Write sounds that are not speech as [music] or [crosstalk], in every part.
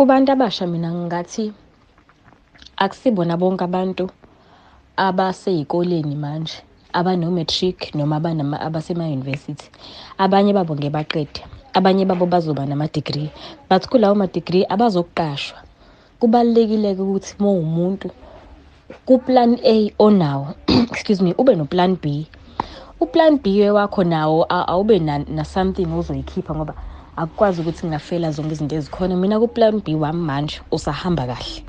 Kubantu abasha mina ngingathi akusibona bonke abantu abasey'koleni manje abano-matric noma abasema-university. Abanye babo ngeke baqede, abanye babo bazoba nama-degree but kulawo ma-degree abazoqashwa. Kubalulekile-ke ukuthi uma uwumuntu ku-plan A onawo, [clears throat] excuse me, ube no-plan B. U-plan B wakho nawo awube na-something ozoyikhipha ngoba akukwazi ukuthi kungafeyila zonke izinto ezikhona. Mina ku-plan B wami manje usahamba kahle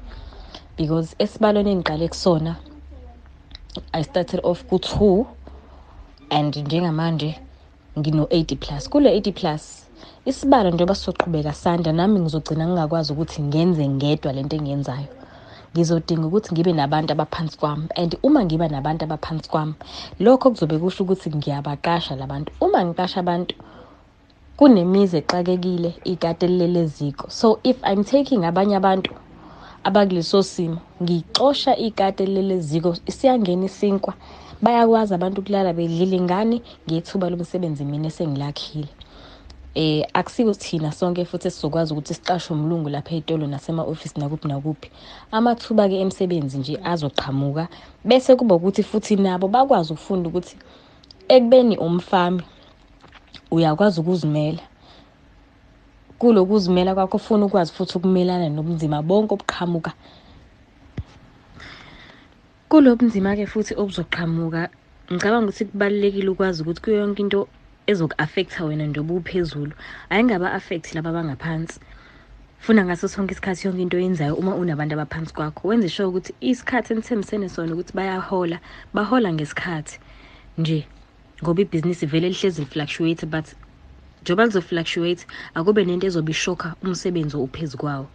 because esibalweni engiqale kusona I started off ku-two and njengamanje ngino-eighty plus. Kule eighty plus isibalo njengoba sizoqhubeka sanda nami ngizogcina ngingakwazi ukuthi ngenze ngedwa lento engiyenzayo. Ngizodinga ukuthi ngibe nabantu abaphansi kwami and uma ngiba nabantu abaphansi kwami, lokho kuzobe kusho ukuthi ngiyabaqasha la bantu. Uma ngiqasha abantu kunemizi exakekile ikati elilele eziko. So if I'm taking abanye abantu abakuleso simo ngixosha ikati elilele eziko isiyangena isinkwa bayakwazi abantu ukulala bedlile ingane ngethuba lomsebenzi mina esengilakhile. Akusiwo thina sonke futhi esizokwazi ukuthi siqashwe umlungu lapha ey'tolo nasema-ofisi nakuphi nakuphi. Amathuba-ke emisebenzi nje azoqhamuka bese kuba ukuthi futhi nabo bakwazi ukufunda ukuthi ekubeni umfami uyakwazi ukuzimela. Kulokuzimela kwakho ufune ukwazi futhi ukumelana nobunzima bonke obuqhamuka. Kulo bunzima-ke futhi obuzoqhamuka ngicabanga ukuthi kubalulekile ukwazi ukuthi kuyo yonke into ezoku-affect-a wena njengoba uphezulu ayingaba-affect-i laba abangaphansi. Funa ngaso sonke isikhathi yonke into oyenzayo uma unabantu abaphansi kwakho wenze sure ukuthi isikhathi enithembisene sona ukuthi bayahola, bahola ngesikhathi nje ngoba ibhizinisi vele lihlezi li-fluctuate but njengoba lizo-fluctuate akube nento ezobe ishokha umsebenzi ophezu kwawo.